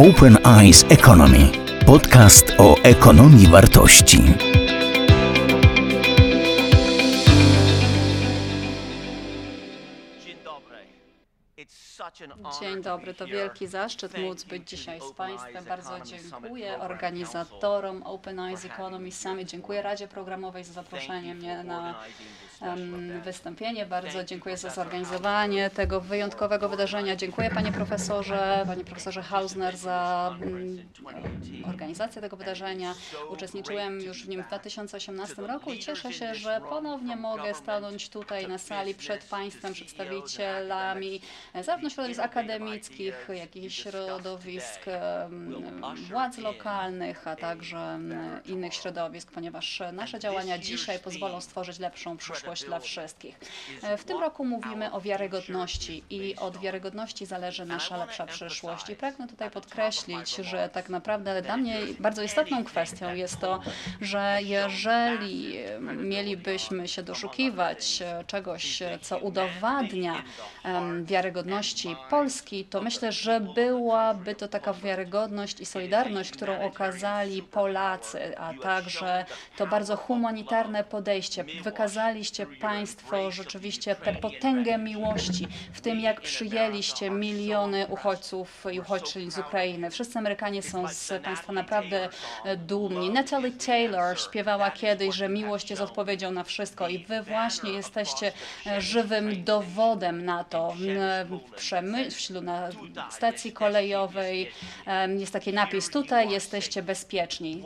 Open Eyes Economy. Podcast o ekonomii wartości. Dzień dobry, to wielki zaszczyt móc być dzisiaj z Państwem. Bardzo dziękuję organizatorom Open Eyes Economy Summit. Dziękuję Radzie Programowej za zaproszenie mnie na um, wystąpienie. Bardzo dziękuję za zorganizowanie tego wyjątkowego wydarzenia. Dziękuję Panie Profesorze, Panie Profesorze Hausner za um, organizację tego wydarzenia. Uczestniczyłem już w nim w 2018 roku i cieszę się, że ponownie mogę stanąć tutaj na sali przed Państwem, przedstawicielami zarówno środowisk akademickich, jak i środowisk władz lokalnych, a także innych środowisk, ponieważ nasze działania dzisiaj pozwolą stworzyć lepszą przyszłość dla wszystkich. W tym roku mówimy o wiarygodności i od wiarygodności zależy nasza lepsza przyszłość. I pragnę tutaj podkreślić, że tak naprawdę dla mnie bardzo istotną kwestią jest to, że jeżeli mielibyśmy się doszukiwać czegoś, co udowadnia wiarygodności Polski, to myślę, że byłaby to taka wiarygodność i solidarność, którą okazali Polacy, a także to bardzo humanitarne podejście. Wykazaliście Państwo rzeczywiście tę potęgę miłości w tym, jak przyjęliście miliony uchodźców i uchodźczyń z Ukrainy. Wszyscy Amerykanie są z Państwa naprawdę dumni. Natalie Taylor śpiewała kiedyś, że miłość jest odpowiedzią na wszystko i Wy właśnie jesteście żywym dowodem na to. W Przemyślu, na stacji kolejowej jest taki napis, tutaj jesteście bezpieczni.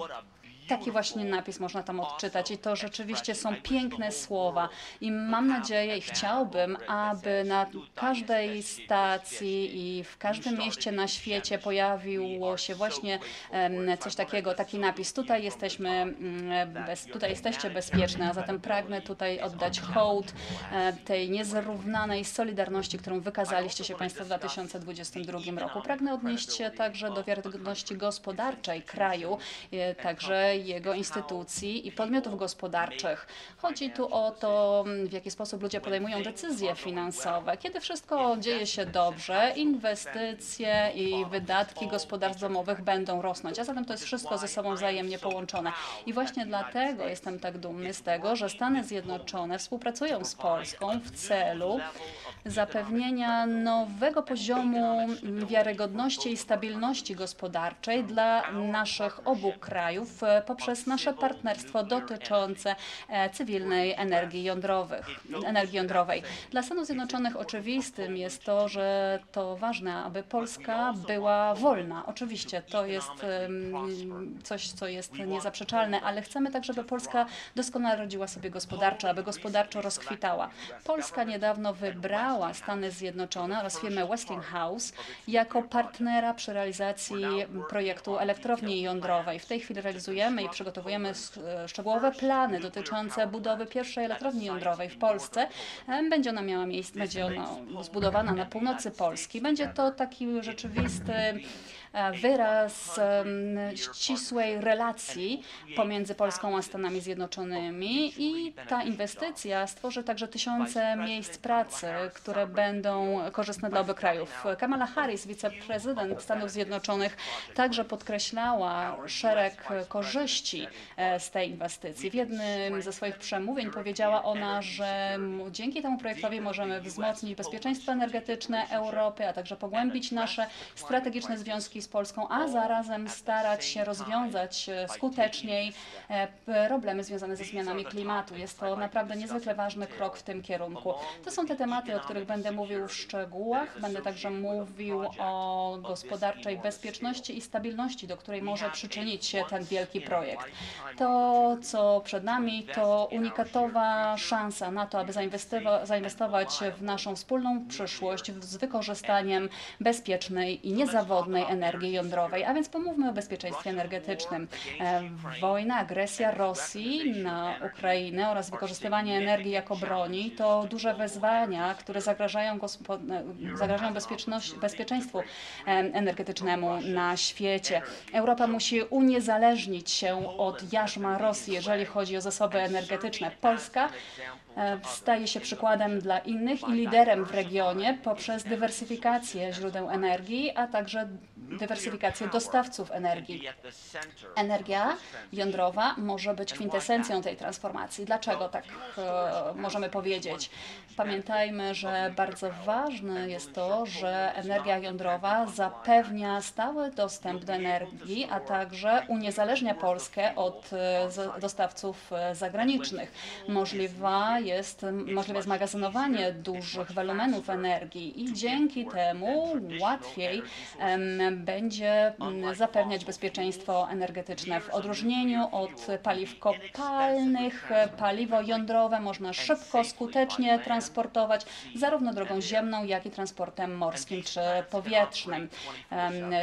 Taki właśnie napis można tam odczytać i to rzeczywiście są piękne słowa i mam nadzieję i chciałbym, aby na każdej stacji i w każdym mieście na świecie pojawiło się właśnie coś takiego, taki napis. Tutaj jesteśmy, mm, bez, tutaj jesteście bezpieczne, a zatem pragnę tutaj oddać hołd e, tej niezrównanej solidarności, którą wykazaliście się Państwo w 2022 roku. Pragnę odnieść się także do wiarygodności gospodarczej kraju, e, także jego instytucji i podmiotów gospodarczych. Chodzi tu o to, w jaki sposób ludzie podejmują decyzje finansowe. Kiedy wszystko dzieje się dobrze, inwestycje i wydatki gospodarstw domowych będą rosnąć, a zatem to jest wszystko ze sobą wzajemnie połączone. I właśnie dlatego jestem tak dumny z tego, że Stany Zjednoczone współpracują z Polską w celu zapewnienia nowego poziomu wiarygodności i stabilności gospodarczej dla naszych obu krajów poprzez nasze partnerstwo dotyczące e, cywilnej energii, jądrowych, energii jądrowej. Dla Stanów Zjednoczonych oczywistym jest to, że to ważne, aby Polska była wolna. Oczywiście to jest coś, co jest niezaprzeczalne, ale chcemy tak, żeby Polska doskonale radziła sobie gospodarczo, aby gospodarczo rozkwitała. Polska niedawno wybrała Stany Zjednoczone oraz firmę Westinghouse jako partnera przy realizacji projektu elektrowni jądrowej. W tej chwili realizujemy i przygotowujemy e, szczegółowe plany dotyczące budowy pierwszej elektrowni jądrowej w Polsce. E, będzie ona miała miejsce, będzie ona zbudowana na północy Polski. Będzie to taki rzeczywisty wyraz ścisłej relacji pomiędzy Polską a Stanami Zjednoczonymi i ta inwestycja stworzy także tysiące miejsc pracy, które będą korzystne dla obu krajów. Kamala Harris, wiceprezydent Stanów Zjednoczonych, także podkreślała szereg korzyści e, z tej inwestycji. W jednym ze swoich przemówień powiedziała ona, że dzięki temu projektowi możemy wzmocnić bezpieczeństwo energetyczne Europy, a także pogłębić nasze strategiczne związki z Polską, a zarazem starać się rozwiązać e, skuteczniej e, problemy związane ze zmianami klimatu. Jest to naprawdę niezwykle ważny krok w tym kierunku. To są te tematy, o których będę mówił w szczegółach. Będę także mówił o gospodarczej bezpieczności i stabilności, do której może przyczynić się ten wielki projekt. To, co przed nami, to unikatowa szansa na to, aby zainwestować w naszą wspólną przyszłość z wykorzystaniem bezpiecznej i niezawodnej energii energii jądrowej. A więc pomówmy o bezpieczeństwie energetycznym. E, wojna, agresja Rosji na Ukrainę oraz wykorzystywanie energii jako broni to duże wyzwania, które zagrażają, e, zagrażają bezpieczeństwu e, energetycznemu na świecie. Europa musi uniezależnić się od jarzma Rosji, jeżeli chodzi o zasoby energetyczne. Polska staje się przykładem dla innych i liderem w regionie poprzez dywersyfikację źródeł energii, a także dywersyfikację dostawców energii. Energia jądrowa może być kwintesencją tej transformacji. Dlaczego tak e, możemy powiedzieć? Pamiętajmy, że bardzo ważne jest to, że energia jądrowa zapewnia stały dostęp do energii, a także uniezależnia Polskę od e, dostawców e, zagranicznych. Możliwa jest, możliwe jest magazynowanie dużych wolumenów energii i dzięki temu łatwiej będzie mm, zapewniać bezpieczeństwo energetyczne. W odróżnieniu od paliw kopalnych, paliwo jądrowe można szybko, skutecznie transportować zarówno drogą ziemną, jak i transportem morskim czy powietrznym.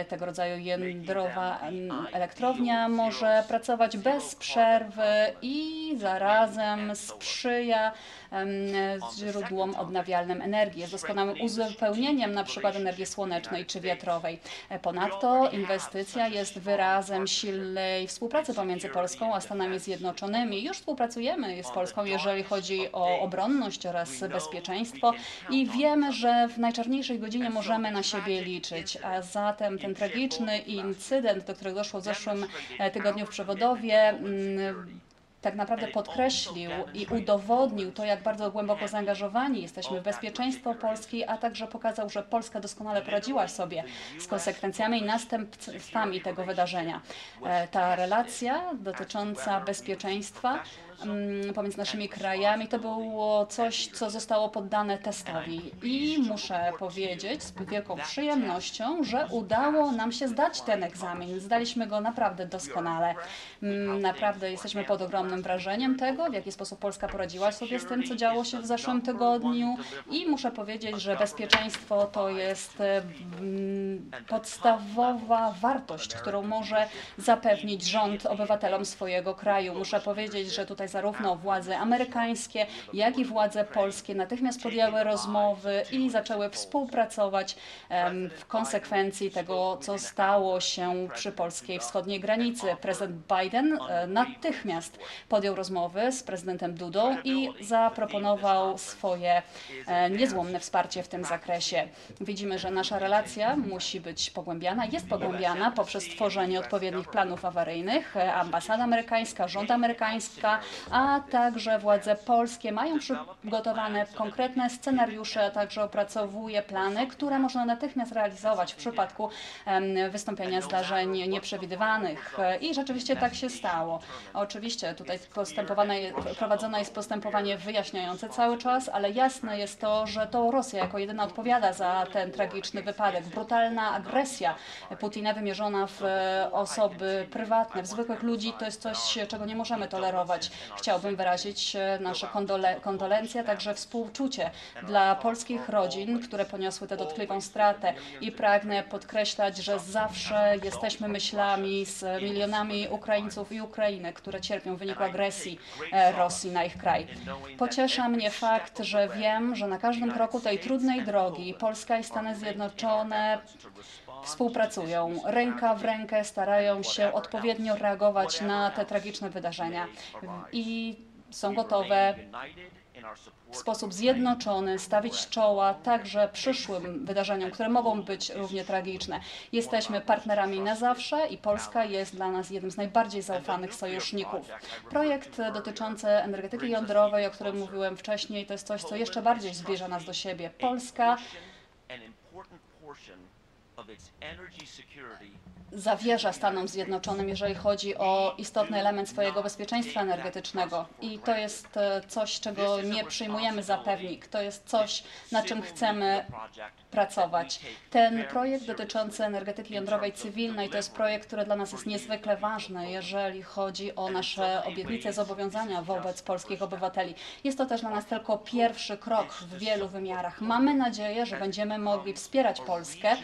Tego rodzaju jądrowa elektrownia może pracować bez przerwy i zarazem sprzyja źródłom odnawialnym energii. Jest doskonałym uzupełnieniem na przykład energii słonecznej czy wiatrowej. E, Ponadto inwestycja jest wyrazem silnej współpracy pomiędzy Polską a Stanami Zjednoczonymi. Już współpracujemy z Polską, jeżeli chodzi o obronność oraz bezpieczeństwo i wiemy, że w najczarniejszej godzinie możemy na siebie liczyć. A zatem ten tragiczny incydent, do którego doszło w zeszłym e, tygodniu w Przewodowie, mm, tak naprawdę podkreślił i udowodnił to, jak bardzo głęboko zaangażowani jesteśmy w bezpieczeństwo Polski, a także pokazał, że Polska doskonale poradziła sobie z konsekwencjami i następstwami tego wydarzenia. Ta relacja dotycząca bezpieczeństwa pomiędzy naszymi krajami to było coś, co zostało poddane testowi. I muszę powiedzieć z wielką przyjemnością, że udało nam się zdać ten egzamin. Zdaliśmy go naprawdę doskonale. Mm, Naprawdę jesteśmy pod ogromnym wrażeniem tego, w jaki sposób Polska poradziła sobie z tym, co działo się w zeszłym tygodniu. I muszę powiedzieć, że bezpieczeństwo to jest e, mm, podstawowa wartość, którą może zapewnić rząd obywatelom swojego kraju. Muszę powiedzieć, że tutaj zarówno władze amerykańskie, jak i władze polskie natychmiast podjęły rozmowy i zaczęły współpracować w konsekwencji tego, co stało się przy polskiej wschodniej granicy. Prezydent Biden e, natychmiast podjął rozmowy z prezydentem Dudą i zaproponował swoje e, niezłomne wsparcie w tym zakresie. Widzimy, że nasza relacja musi być pogłębiana, jest pogłębiana poprzez tworzenie odpowiednich planów awaryjnych. E, Ambasada amerykańska, rząd amerykańska, a także władze polskie mają przygotowane konkretne scenariusze, a także opracowuje plany, które można natychmiast realizować w przypadku wystąpienia zdarzeń nieprzewidywanych. I rzeczywiście tak się stało. Oczywiście tutaj postępowane, prowadzone jest postępowanie wyjaśniające cały czas, ale jasne jest to, że to Rosja jako jedyna odpowiada za ten tragiczny wypadek. Brutalna agresja Putina wymierzona w e, osoby prywatne, w zwykłych ludzi, to jest coś, czego nie możemy tolerować. Chciałbym wyrazić e, nasze kondole, kondolencje, także współczucie dla polskich rodzin, które poniosły tę dotkliwą stratę i pragnę podkreślać, że zawsze jesteśmy myślami z milionami Ukraińców i Ukrainek, które cierpią w wyniku agresji e, Rosji na ich kraj. Pociesza mnie fakt, że wiem, że na każdym kroku tej trudnej drogi Polska i Stany Zjednoczone współpracują, ręka w rękę starają się odpowiednio reagować na te tragiczne wydarzenia i są gotowe w sposób zjednoczony stawić czoła także przyszłym wydarzeniom, które mogą być równie tragiczne. Jesteśmy partnerami na zawsze i Polska jest dla nas jednym z najbardziej zaufanych sojuszników. Projekt dotyczący energetyki jądrowej, o którym mówiłem wcześniej, to jest coś, co jeszcze bardziej zbliża nas do siebie. Polska zawierza Stanom Zjednoczonym, jeżeli chodzi o istotny element swojego bezpieczeństwa energetycznego. I to jest e, coś, czego nie przyjmujemy za pewnik. To jest coś, na czym chcemy pracować. Ten projekt dotyczący energetyki jądrowej cywilnej to jest projekt, który dla nas jest niezwykle ważny, jeżeli chodzi o nasze obietnice, zobowiązania wobec polskich obywateli. Jest to też dla nas tylko pierwszy krok w wielu wymiarach. Mamy nadzieję, że będziemy mogli wspierać Polskę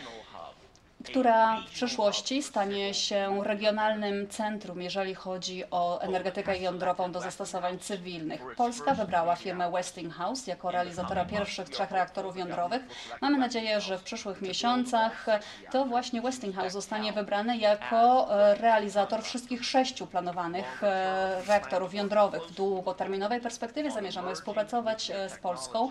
która w przyszłości stanie się regionalnym centrum, jeżeli chodzi o energetykę jądrową do zastosowań cywilnych. Polska wybrała firmę Westinghouse jako realizatora pierwszych trzech reaktorów jądrowych. Mamy nadzieję, że w przyszłych miesiącach to właśnie Westinghouse zostanie wybrany jako e, realizator wszystkich sześciu planowanych e, reaktorów jądrowych. W długoterminowej perspektywie zamierzamy współpracować e, z Polską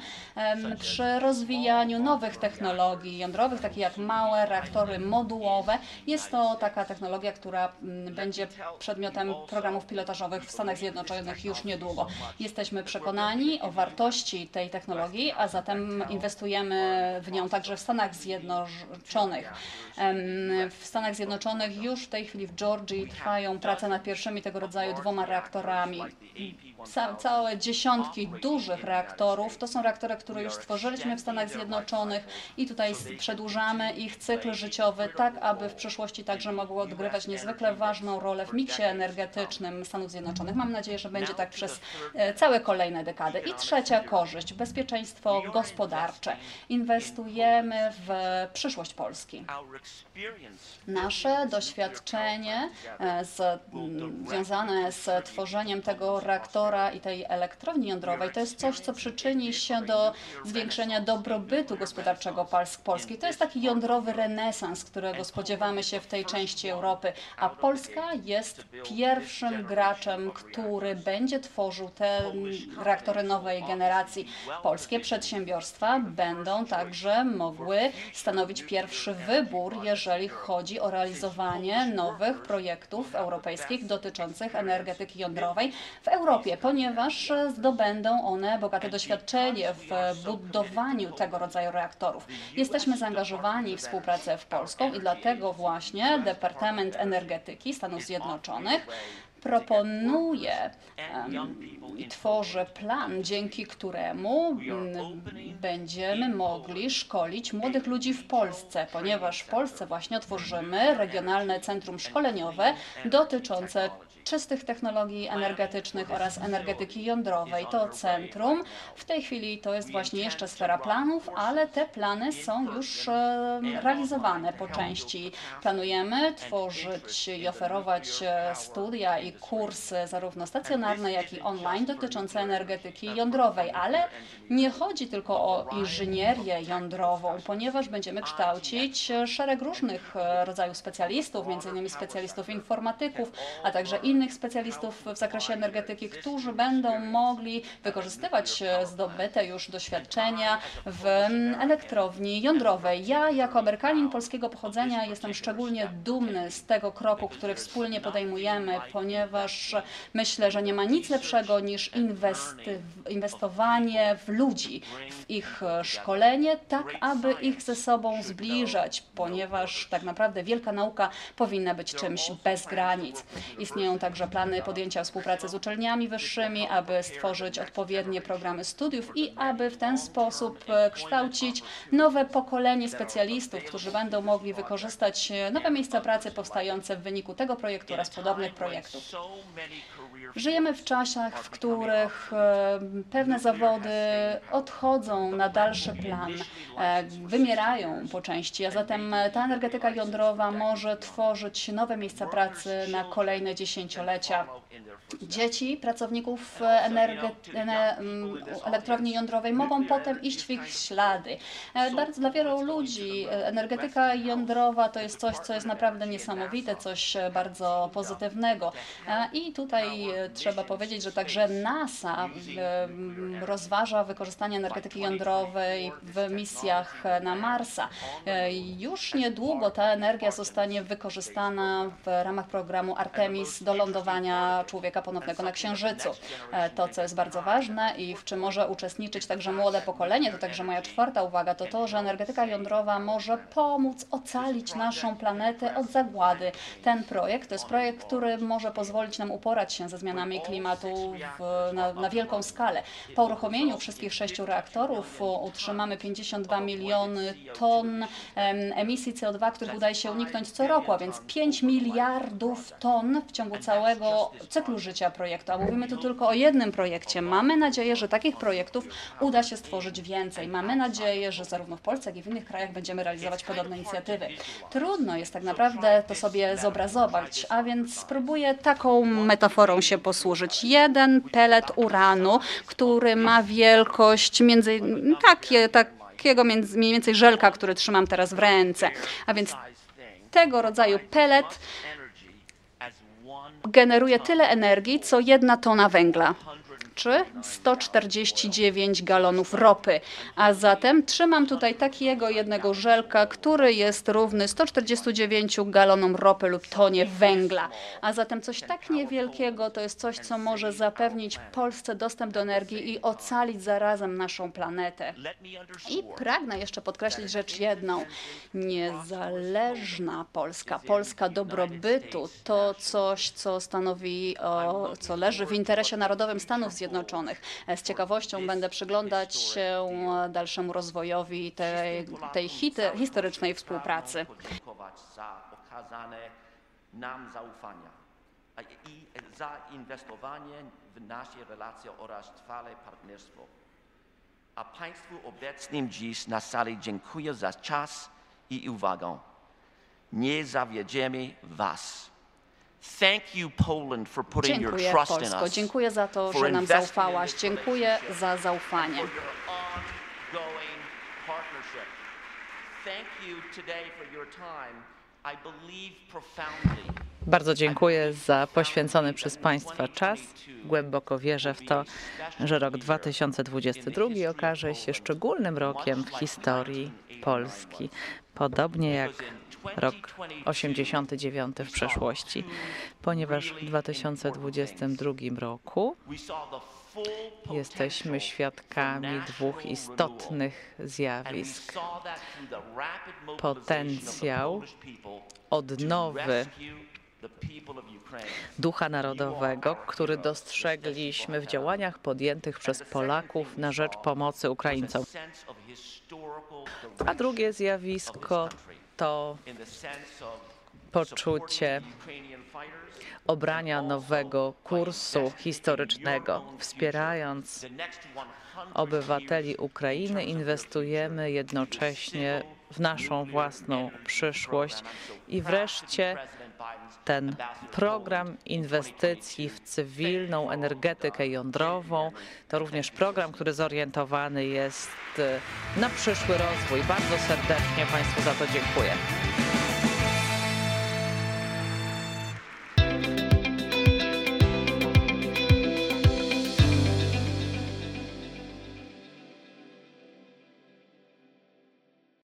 przy rozwijaniu nowych technologii jądrowych, takich jak małe reaktory modułowe. Jest to taka technologia, która mm, będzie przedmiotem programów pilotażowych w Stanach Zjednoczonych już niedługo. Jesteśmy przekonani o wartości tej technologii, a zatem inwestujemy w nią także w Stanach Zjednoczonych. W Stanach Zjednoczonych już w tej chwili w Georgii trwają prace nad pierwszymi tego rodzaju dwoma reaktorami. Ca całe dziesiątki dużych reaktorów. To są reaktory, które już stworzyliśmy w Stanach Zjednoczonych i tutaj przedłużamy ich cykl życiowy, tak aby w przyszłości także mogły odgrywać niezwykle ważną rolę w miksie energetycznym Stanów Zjednoczonych. Mam nadzieję, że będzie tak przez e, całe kolejne dekady. I trzecia korzyść, bezpieczeństwo gospodarcze. Inwestujemy w przyszłość Polski. Nasze doświadczenie e, z, m, związane z tworzeniem tego reaktora i tej elektrowni jądrowej to jest coś, co przyczyni się do zwiększenia dobrobytu gospodarczego Polski. To jest taki jądrowy renesans, którego spodziewamy się w tej części Europy, a Polska jest pierwszym graczem, który będzie tworzył te reaktory nowej generacji. Polskie przedsiębiorstwa będą także mogły stanowić pierwszy wybór, jeżeli chodzi o realizowanie nowych projektów europejskich dotyczących energetyki jądrowej w Europie, ponieważ zdobędą one bogate doświadczenie w budowaniu tego rodzaju reaktorów. Jesteśmy zaangażowani w współpracę w Polską i dlatego właśnie Departament Energetyki Stanów Zjednoczonych proponuje tworzy plan, dzięki któremu mm, będziemy mogli szkolić młodych ludzi w Polsce, ponieważ w Polsce właśnie otworzymy regionalne centrum szkoleniowe dotyczące czystych technologii energetycznych oraz energetyki jądrowej. To centrum. w tej chwili to jest właśnie jeszcze sfera planów, ale te plany są już realizowane po części. Planujemy tworzyć i oferować e, studia i kursy zarówno stacjonarne, jak i online dotyczące energetyki jądrowej, ale nie chodzi tylko o inżynierię jądrową, ponieważ będziemy kształcić e, szereg różnych e, rodzajów specjalistów, innymi specjalistów informatyków, a także innych specjalistów w zakresie energetyki, którzy będą mogli wykorzystywać e, zdobyte już doświadczenia w mm, elektrowni jądrowej. Ja jako Amerykanin polskiego pochodzenia jestem szczególnie dumny z tego kroku, który wspólnie podejmujemy, ponieważ myślę, że nie ma nic lepszego niż inwestowanie w ludzi, w ich e, szkolenie, tak aby ich ze sobą zbliżać, ponieważ tak naprawdę wielka nauka powinna być czymś bez granic. Istnieją także plany podjęcia współpracy z uczelniami wyższymi, aby stworzyć odpowiednie programy studiów i aby w ten sposób e, kształcić nowe pokolenie specjalistów, którzy będą mogli wykorzystać e, nowe miejsca pracy powstające w wyniku tego projektu oraz podobnych projektów. Żyjemy w czasach, w których e, pewne zawody odchodzą na dalszy plan, wymierają po części, a zatem ta energetyka jądrowa może tworzyć nowe miejsca pracy na kolejne dziesięciolecia. Dzieci pracowników energe- ene- m, elektrowni jądrowej mogą potem iść w ich ślady. E, Bardzo dla wielu ludzi e, energetyka jądrowa to jest coś, co jest naprawdę niesamowite, coś e, bardzo pozytywnego. I tutaj trzeba powiedzieć, że także NASA rozważa wykorzystanie energetyki jądrowej w misjach na Marsa. Już niedługo ta energia zostanie wykorzystana w ramach programu Artemis do lądowania człowieka ponownego na Księżycu. E, To, co jest bardzo ważne i w czym może uczestniczyć także młode pokolenie, to także moja czwarta uwaga, to to, że energetyka jądrowa może pomóc ocalić naszą planetę od zagłady. Ten projekt to jest projekt, który może pozwolić nam uporać się ze zmianami klimatu w, na, na wielką skalę. Po uruchomieniu wszystkich sześciu reaktorów utrzymamy 52 miliony ton em, emisji CO2, których udaje się uniknąć co roku, a więc 5 miliardów ton w ciągu całego cyklu życia projektu. A mówimy tu tylko o jednym projekcie. Mamy nadzieję, że takich projektów uda się stworzyć więcej. Mamy nadzieję, że zarówno w Polsce, jak i w innych krajach będziemy realizować podobne inicjatywy. Trudno jest tak naprawdę to sobie zobrazować, a więc spróbuję taką metaforą się posłużyć. Jeden pelet uranu, który ma wielkość między takie, takiego między, mniej więcej żelka, który trzymam teraz w ręce. A więc tego rodzaju pelet generuje tyle energii, co jedna tona węgla czy 149 galonów ropy. A zatem trzymam tutaj takiego jednego żelka, który jest równy 149 galonom ropy lub tonie węgla. A zatem coś tak niewielkiego to jest coś, co może zapewnić Polsce dostęp do energii i ocalić zarazem naszą planetę. I pragnę jeszcze podkreślić rzecz jedną. Niezależna Polska, Polska dobrobytu to coś, co stanowi, o, co leży w interesie narodowym Stanów Zjednoczonych. Z ciekawością będę przyglądać się dalszemu rozwojowi tej, tej historycznej współpracy. za okazane nam zaufania i zainwestowanie w nasze relacje oraz trwałe partnerstwo. A Państwu obecnym dziś na sali dziękuję za czas i uwagę. Nie zawiedziemy Was. Dziękuję trust in Polsko, us. dziękuję za to, for że nam investing in zaufałaś, dziękuję za zaufanie. Bardzo dziękuję za poświęcony przez Państwa czas. Głęboko wierzę w to, że rok 2022 okaże się szczególnym rokiem w historii Polski, podobnie jak rok 89 w przeszłości, ponieważ w 2022 roku jesteśmy świadkami dwóch istotnych zjawisk. Potencjał odnowy ducha narodowego, który dostrzegliśmy w działaniach podjętych przez Polaków na rzecz pomocy Ukraińcom. A drugie zjawisko. To poczucie obrania nowego kursu historycznego. Wspierając future. The next 100 obywateli Ukrainy, inwestujemy jednocześnie w naszą własną przyszłość. I wreszcie ten program inwestycji w 2022. cywilną energetykę jądrową to również program, który zorientowany jest e, na przyszły rozwój. Bardzo serdecznie Państwu za to dziękuję.